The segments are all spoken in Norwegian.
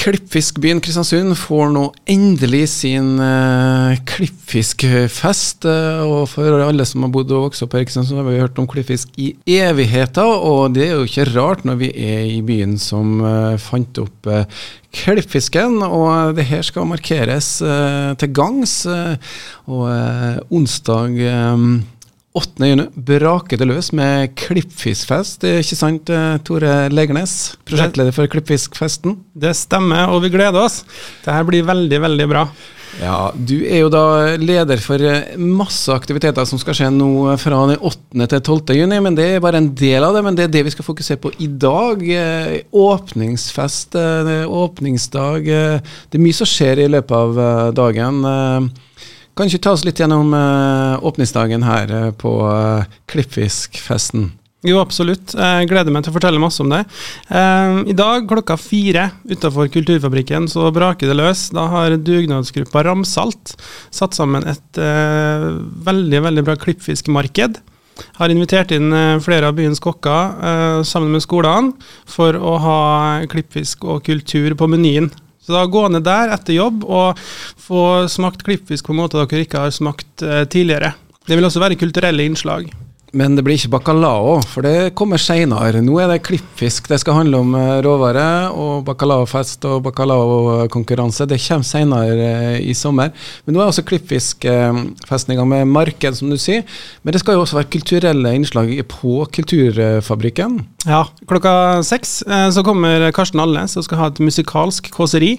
Klippfiskbyen Kristiansund får nå endelig sin uh, klippfiskfest. Uh, og for alle som har bodd og vokst opp her i Kristiansund, har vi hørt om klippfisk i evigheter. Og det er jo ikke rart når vi er i byen som uh, fant opp klippfisken. Og det her skal markeres til gangs. og onsdag 8. juni braker det løs med Klippfiskfest. Ikke sant, eh, Tore Legernes, prosjektleder for Klippfiskfesten? Det stemmer, og vi gleder oss. Dette blir veldig, veldig bra. Ja, Du er jo da leder for eh, masse aktiviteter som skal skje nå fra den 8. til 12. juni, men det er bare en del av det. Men det er det vi skal fokusere på i dag. Eh, åpningsfest, åpningsdag. Det er mye som skjer i løpet av dagen. Kan ikke ta oss litt gjennom uh, åpningsdagen her uh, på uh, Klippfiskfesten? Jo, absolutt. Jeg gleder meg til å fortelle masse om det. I dag klokka fire utenfor Kulturfabrikken så braker det løs. Da har dugnadsgruppa Ramsalt satt sammen et veldig veldig bra klippfiskmarked. Har invitert inn flere av byens kokker sammen med skolene for å ha klippfisk og kultur på menyen så da gå ned der etter jobb og få smakt klippfisk på en måte dere ikke har smakt eh, tidligere. Det vil også være kulturelle innslag. Men det blir ikke bacalao, for det kommer seinere. Nå er det klippfisk det skal handle om eh, råvare, og bacalaofest og bacalaokonkurranse. Det kommer seinere eh, i sommer. Men nå er også klippfiskfesten i gang med marked, som du sier. Men det skal jo også være kulturelle innslag på Kulturfabrikken. Ja, klokka seks eh, så kommer Karsten Alnes og skal ha et musikalsk kåseri.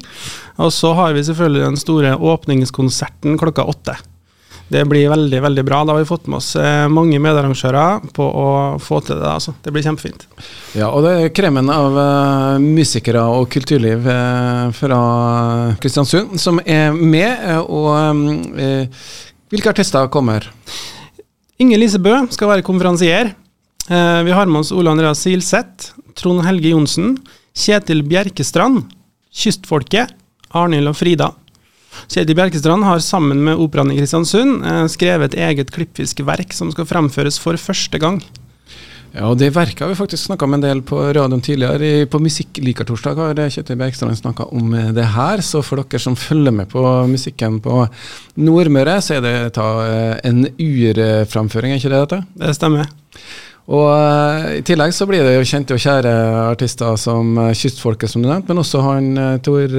Og så har vi selvfølgelig den store åpningskonserten klokka åtte. Det blir veldig veldig bra. Da har vi fått med oss eh, mange medarrangører på å få til det. Altså. Det blir kjempefint. Ja, og det er kremen av uh, musikere og kulturliv uh, fra Kristiansund som er med. og uh, Hvilke artister kommer? Inger Lise Bø skal være konferansier. vi har med oss Ole Andreas Silseth, Trond Helge Johnsen, Kjetil Bjerkestrand, Kystfolket, Arnhild og Frida. Kjetil Bjerkestrand har sammen med Operaen i Kristiansund eh, skrevet et eget klippfiskverk som skal fremføres for første gang. Ja, og Det verket har vi faktisk snakka om en del på radioen tidligere. På Musikklikertorsdag har Kjetil Bjerkestrand snakka om eh, det her. Så for dere som følger med på musikken på Nordmøre, så er det ta, eh, en urframføring, er ikke det dette? Det stemmer. Og I tillegg så blir det jo kjente og kjære artister som Kystfolket, som du nevnte, men også han Tor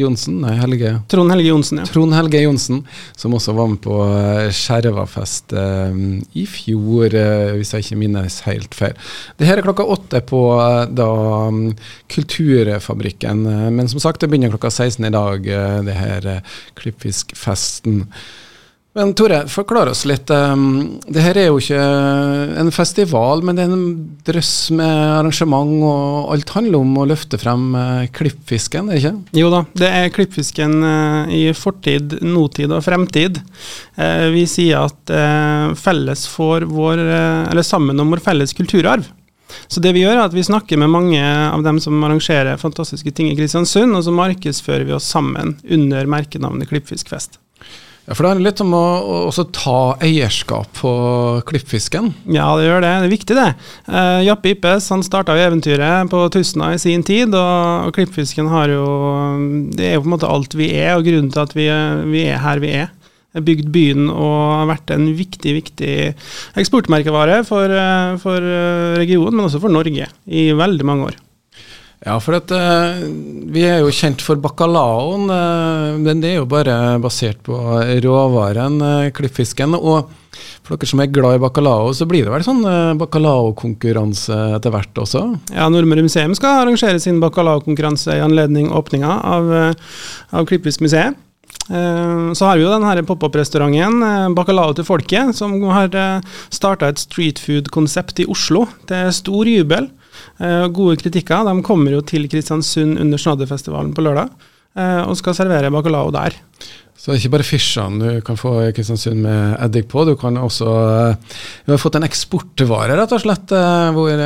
Johnsen, nei, Helge Trond Helge Johnsen, ja. Trond Helge Johnsen, som også var med på uh, Skjervafest eh, i fjor, eh, hvis jeg ikke minnes helt feil. Det her er klokka åtte på da um, Kulturfabrikken, men som sagt, det begynner klokka 16 i dag, det her Klippfiskfesten. Men Tore, forklar oss litt. Um, det her er jo ikke en festival, men det er en drøss med arrangement, og alt handler om å løfte frem uh, klippfisken, er det ikke? Jo da, det er klippfisken uh, i fortid, nåtid og fremtid. Uh, vi sier at felles får vår, eller sammen om vår felles kulturarv. Så det vi gjør er at vi snakker med mange av dem som arrangerer fantastiske ting i Kristiansund, og så markedsfører vi oss sammen under merkenavnet Klippfiskfest. Ja, For det handler litt om å, å ta eierskap på klippfisken? Ja, det gjør det. Det er viktig, det. Uh, Jappe Ippes han starta eventyret på Tustna i sin tid, og, og, klippfisken har jo Det er jo på en måte alt vi er, og grunnen til at vi, vi er her vi er. Bygd byen og har vært en viktig viktig eksportmerkevare for, eh, for eh, regionen, men også for Norge, i veldig mange år. Ja, for at, uh, vi er jo kjent for bacalaoen. Uh, men det er jo bare basert på råvaren, uh, klippfisken. Og for dere som er glad i bacalao, så blir det vel sånn uh, bacalaokonkurranse etter hvert også? Ja, Nordmøre museum skal arrangere sin bacalaokonkurranse i anledning åpninga av, av Klippfiskmuseet. Så har vi jo denne pop-opp-restauranten Bacalao til folket, som har starta et streetfood-konsept i Oslo. Er stor jubel. Eh, gode kritikker. De kommer jo til Kristiansund under Snadderfestivalen på lørdag eh, og skal servere bacalao der. Så det er ikke bare fiskene du kan få i Kristiansund med eddik på, du kan også eh, Vi har fått en eksportvare, rett og slett, hvor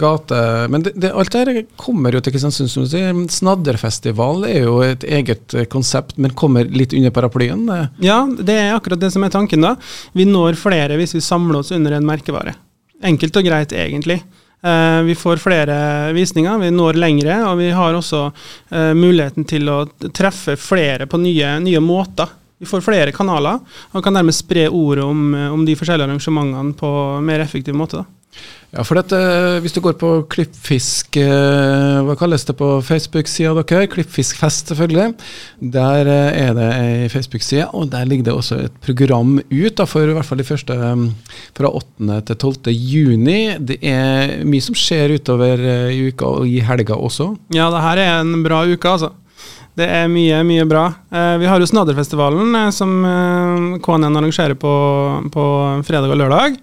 gate Men det, det, alt det kommer jo til Kristiansund, som du sier. Snadderfestival er jo et eget konsept, men kommer litt under paraplyen? Ja, det er akkurat det som er tanken, da. Vi når flere hvis vi samler oss under en merkevare. Enkelt og greit, egentlig. Eh, vi får flere visninger, vi når lengre, og vi har også eh, muligheten til å treffe flere på nye, nye måter. Vi får flere kanaler og kan dermed spre ordet om, om de forskjellige arrangementene på mer effektiv måte. Da. Ja, for dette, Hvis du går på Klippfisk eh, Hva kalles det på Facebook-sida deres? Klippfiskfest, selvfølgelig. Der eh, er det ei Facebook-side, og der ligger det også et program ut da, for i hvert fall de første fra 8. til 12. juni. Det er mye som skjer utover eh, i uka og i helga også. Ja, det her er en bra uke, altså. Det er mye, mye bra. vi har jo Snadderfestivalen, som KNN arrangerer på, på fredag og lørdag.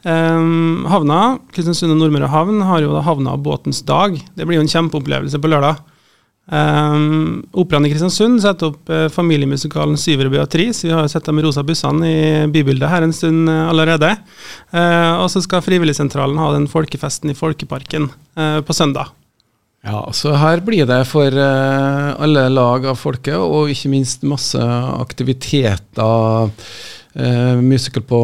Um, havna, Kristiansund og Nordmøre havn har jo da havna båtens dag. Det blir jo en kjempeopplevelse på lørdag. Um, Operaen i Kristiansund setter opp uh, familiemusikalen 'Syver og Beatrice'. Vi har jo sett dem i rosa bussene i bybildet her en stund uh, allerede. Uh, og så skal Frivilligsentralen ha den folkefesten i Folkeparken på søndag. Ja, så her blir det for alle lag av folket, og ikke minst masse aktiviteter Uh, musical på,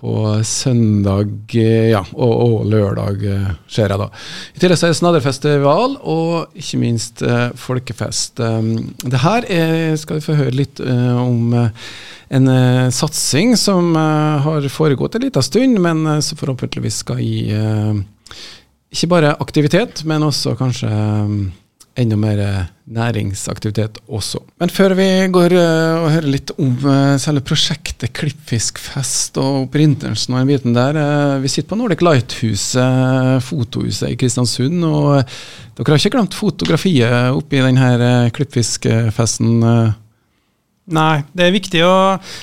på søndag ja, og, og, lørdag uh, skjer jeg da. I tillegg så er det snadderfestival og ikke minst uh, folkefest. Um, det her er, skal vi få høre litt om en satsing som har foregått en liten stund, men som forhåpentligvis skal gi ikke bare aktivitet, men også kanskje um, enda mer eh, næringsaktivitet også. Men før vi går uh, og hører litt om uh, selve prosjektet Klippfiskfest og Printersen og den biten der. Vi sitter på Nordic Lighthuset, fotohuset i Kristiansund. Og dere har ikke glemt fotografiet oppi denne klippfiskfesten? Nei, det er viktig å,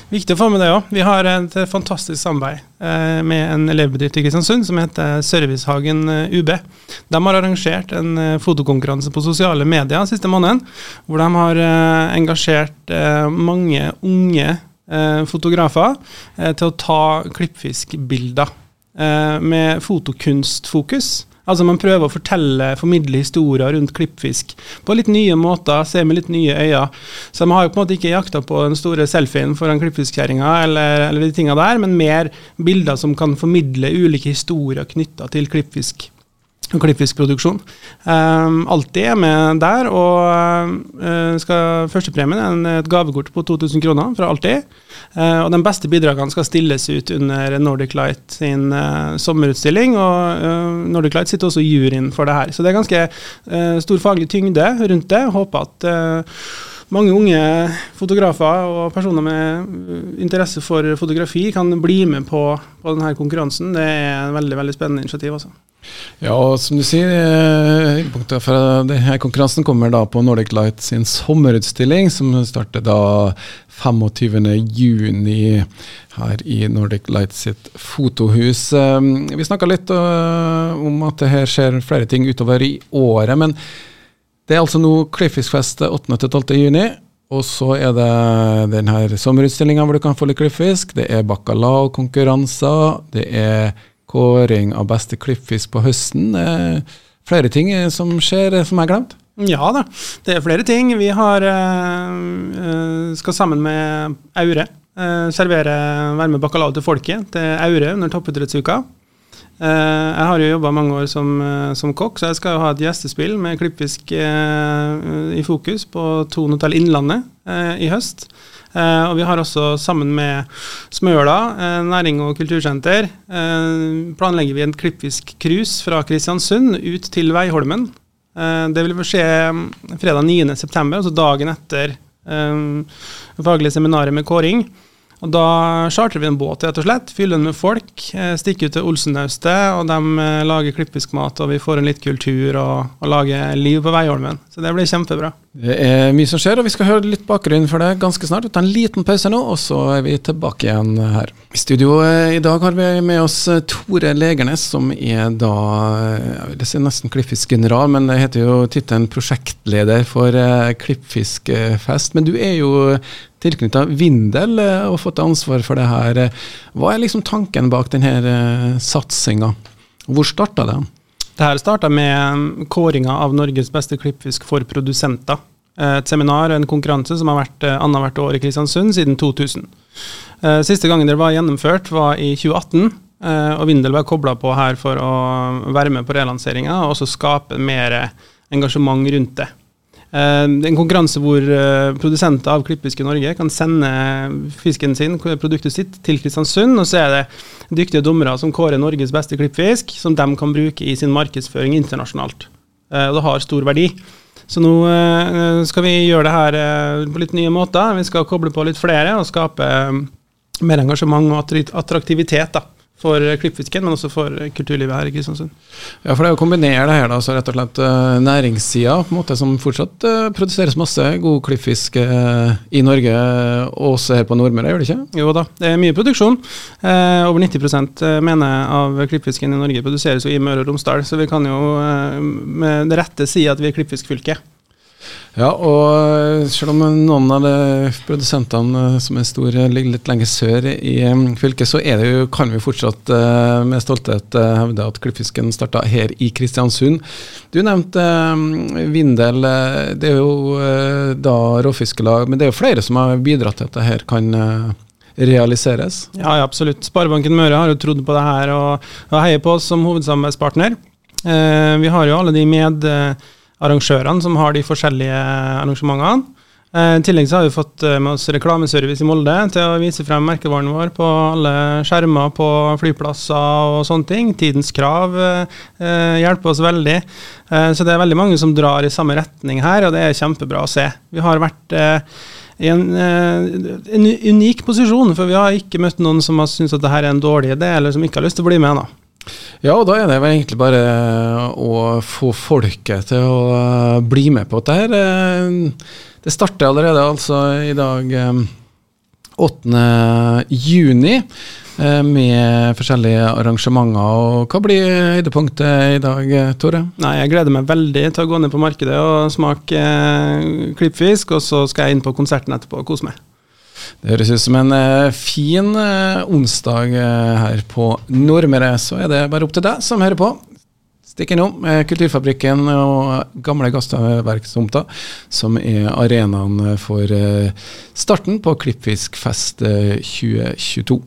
viktig å få med det òg. Vi har et fantastisk samarbeid eh, med en elevbedrift i Kristiansund som heter Servicehagen eh, UB. De har arrangert en eh, fotokonkurranse på sosiale medier siste måneden, hvor de har eh, engasjert eh, mange unge eh, fotografer til å ta klippfiskbilder med fotokunstfokus. Altså Man prøver å fortelle, formidle historier rundt klippfisk på litt nye måter, se med litt nye øyne. Så de har jo på en måte ikke jakta på den store selfien foran klippfiskkjerringa eller, eller de tinga der, men mer bilder som kan formidle ulike historier knytta til klippfisk klippfiskproduksjon. Um, alltid er med der, og uh, skal førstepremien er et gavekort på 2000 kroner fra Alltid. Uh, og de beste bidragene skal stilles ut under Nordic Light sin uh, sommerutstilling, og Nordic Light sitter også i juryen for det her. Så det er ganske stor faglig tyngde rundt det. Håper at mange unge fotografer og personer med interesse for fotografi kan bli med på, på denne konkurransen. Det er en veldig veldig spennende initiativ. Også. Ja, og som du sier, punktet høydepunktet for denne konkurransen kommer da på Nordic Light sin sommerutstilling, som starter da 25.6 her i Nordic Light sitt fotohus. Eh, vi snakka litt eh, om at det her skjer flere ting utover i året, men det er altså nå Klippfiskfest 8.-12.6. Og så er det denne sommerutstillinga hvor du kan få litt klippfisk. Det er bacalao-konkurranser. Det er kåring av beste klippfisk på høsten. Flere ting som skjer som har glemt? Ja da, det er flere ting. Vi har, eh, skal sammen med Aure eh, servere varme bacalao til folket til Aure under toppidrettsuka. Uh, jeg har jo jobba mange år som, som, kokk, så jeg skal jo ha et gjestespill med klippfisk i fokus på Thon hotell Innlandet i høst. Eh, og vi har også sammen med Smøla eh, næring- og kultursenter eh, planlegger vi en klippfisk-cruise fra Kristiansund ut til Veiholmen. det vil skje mm, fredag 9.9., altså dagen etter faglige seminaret med kåring. Og Da chartrer vi en båt, rett og slett, fyller den med folk, stikker ut til Olsennaustet, og de lager klippfiskmat, og vi får en litt kultur og, og lager liv på Veiholmen. Så det blir kjempebra. Det er mye som skjer, og vi skal høre litt bakgrunn for det ganske snart. Vi tar en liten pause nå, og så er vi tilbake igjen her. I studio eh, i dag har vi med oss Tore Legernes, som er da jeg vil si nesten klippfiskgeneral, men det heter jo tittelen prosjektleder for Klippfiskfest. Men du er jo tilknytta Vindel eh, og fått ansvar for det her. Hva er liksom tanken bak denne eh, satsinga? Hvor starta det? Det her starta med mm, kåringa av Norges beste klippfisk for produsenter. Eh, et seminar, og en konkurranse som har vært annethvert år i Kristiansund siden 2000. Siste gangen det var gjennomført, var i 2018. og Vindel var kobla på her for å være med på relanseringa og også skape mer engasjement rundt det. Uh, en konkurranse hvor uh, produsenter av klippfisk i Norge kan sende fisken sin, produktet sitt, til Kristiansund. Og så er det dyktige dommere som kårer Norges beste klippfisk, som de kan bruke i sin markedsføring internasjonalt. Og det har stor verdi. Så nå skal vi gjøre det her på litt nye måter. Vi skal koble på litt flere og skape mer engasjement og attraktivitet. da for klippfisken, men også for kulturlivet her i Kristiansund. Ja, for det er å kombinere det her, da, så rett og slett uh, næringssida, på en måte, som fortsatt produseres masse god klippfisk i Norge, og også her på Nordmøre, gjør det ikke? Jo da, det er mye produksjon. over 90% mener av klippfisken i Norge produseres jo i Møre og Romsdal, så vi kan jo med det rette si at vi er klippfiskfylke. Ja, og eh, selv om noen av de produsentene eh, som er store, ligger litt lenger sør i eh, fylket, så er det jo, kan vi fortsatt med stolthet hevde at klippfisken starta her i Kristiansund. Du nevnte Vindel. Det er jo da råfiskelag, men det er jo flere som har bidratt til at dette her kan realiseres? Ja, ja, absolutt. Sparebanken Møre har jo trodd på det her og, og heier på oss som hovedsamarbeidspartner. Eh, vi har jo alle de med arrangørene som har de forskjellige arrangementene. Eh, I tillegg så har vi fått eh, med oss reklameservice i Molde til å vise frem merkevaren vår på alle skjermer på flyplasser og sånne ting. Tidens krav eh, hjelper oss veldig. så det er veldig mange som drar i samme retning her, og det er kjempebra å se. Vi har vært i en, en, unik posisjon, for vi har ikke møtt noen som har syntes at dette er en dårlig idé, eller som ikke har lyst til å bli med. da. Ja, og da er det vel egentlig bare å få folket til å eh, bli med på dette her. Eh, det starter allerede altså i dag 8. Eh, juni med forskjellige arrangementer. og Hva blir høydepunktet i dag, Tore? Nei, Jeg gleder meg veldig til å gå ned på markedet og smake klippfisk, og så skal jeg inn på konserten etterpå og kose meg. Det høres ut som en uh, fin uh, onsdag uh, her på Nordmøre. Så er det bare opp til deg som hører på. Stikk innom Kulturfabrikken og Gamle Gassverkstomta, som er arenaen for starten på Klippfiskfest 2022.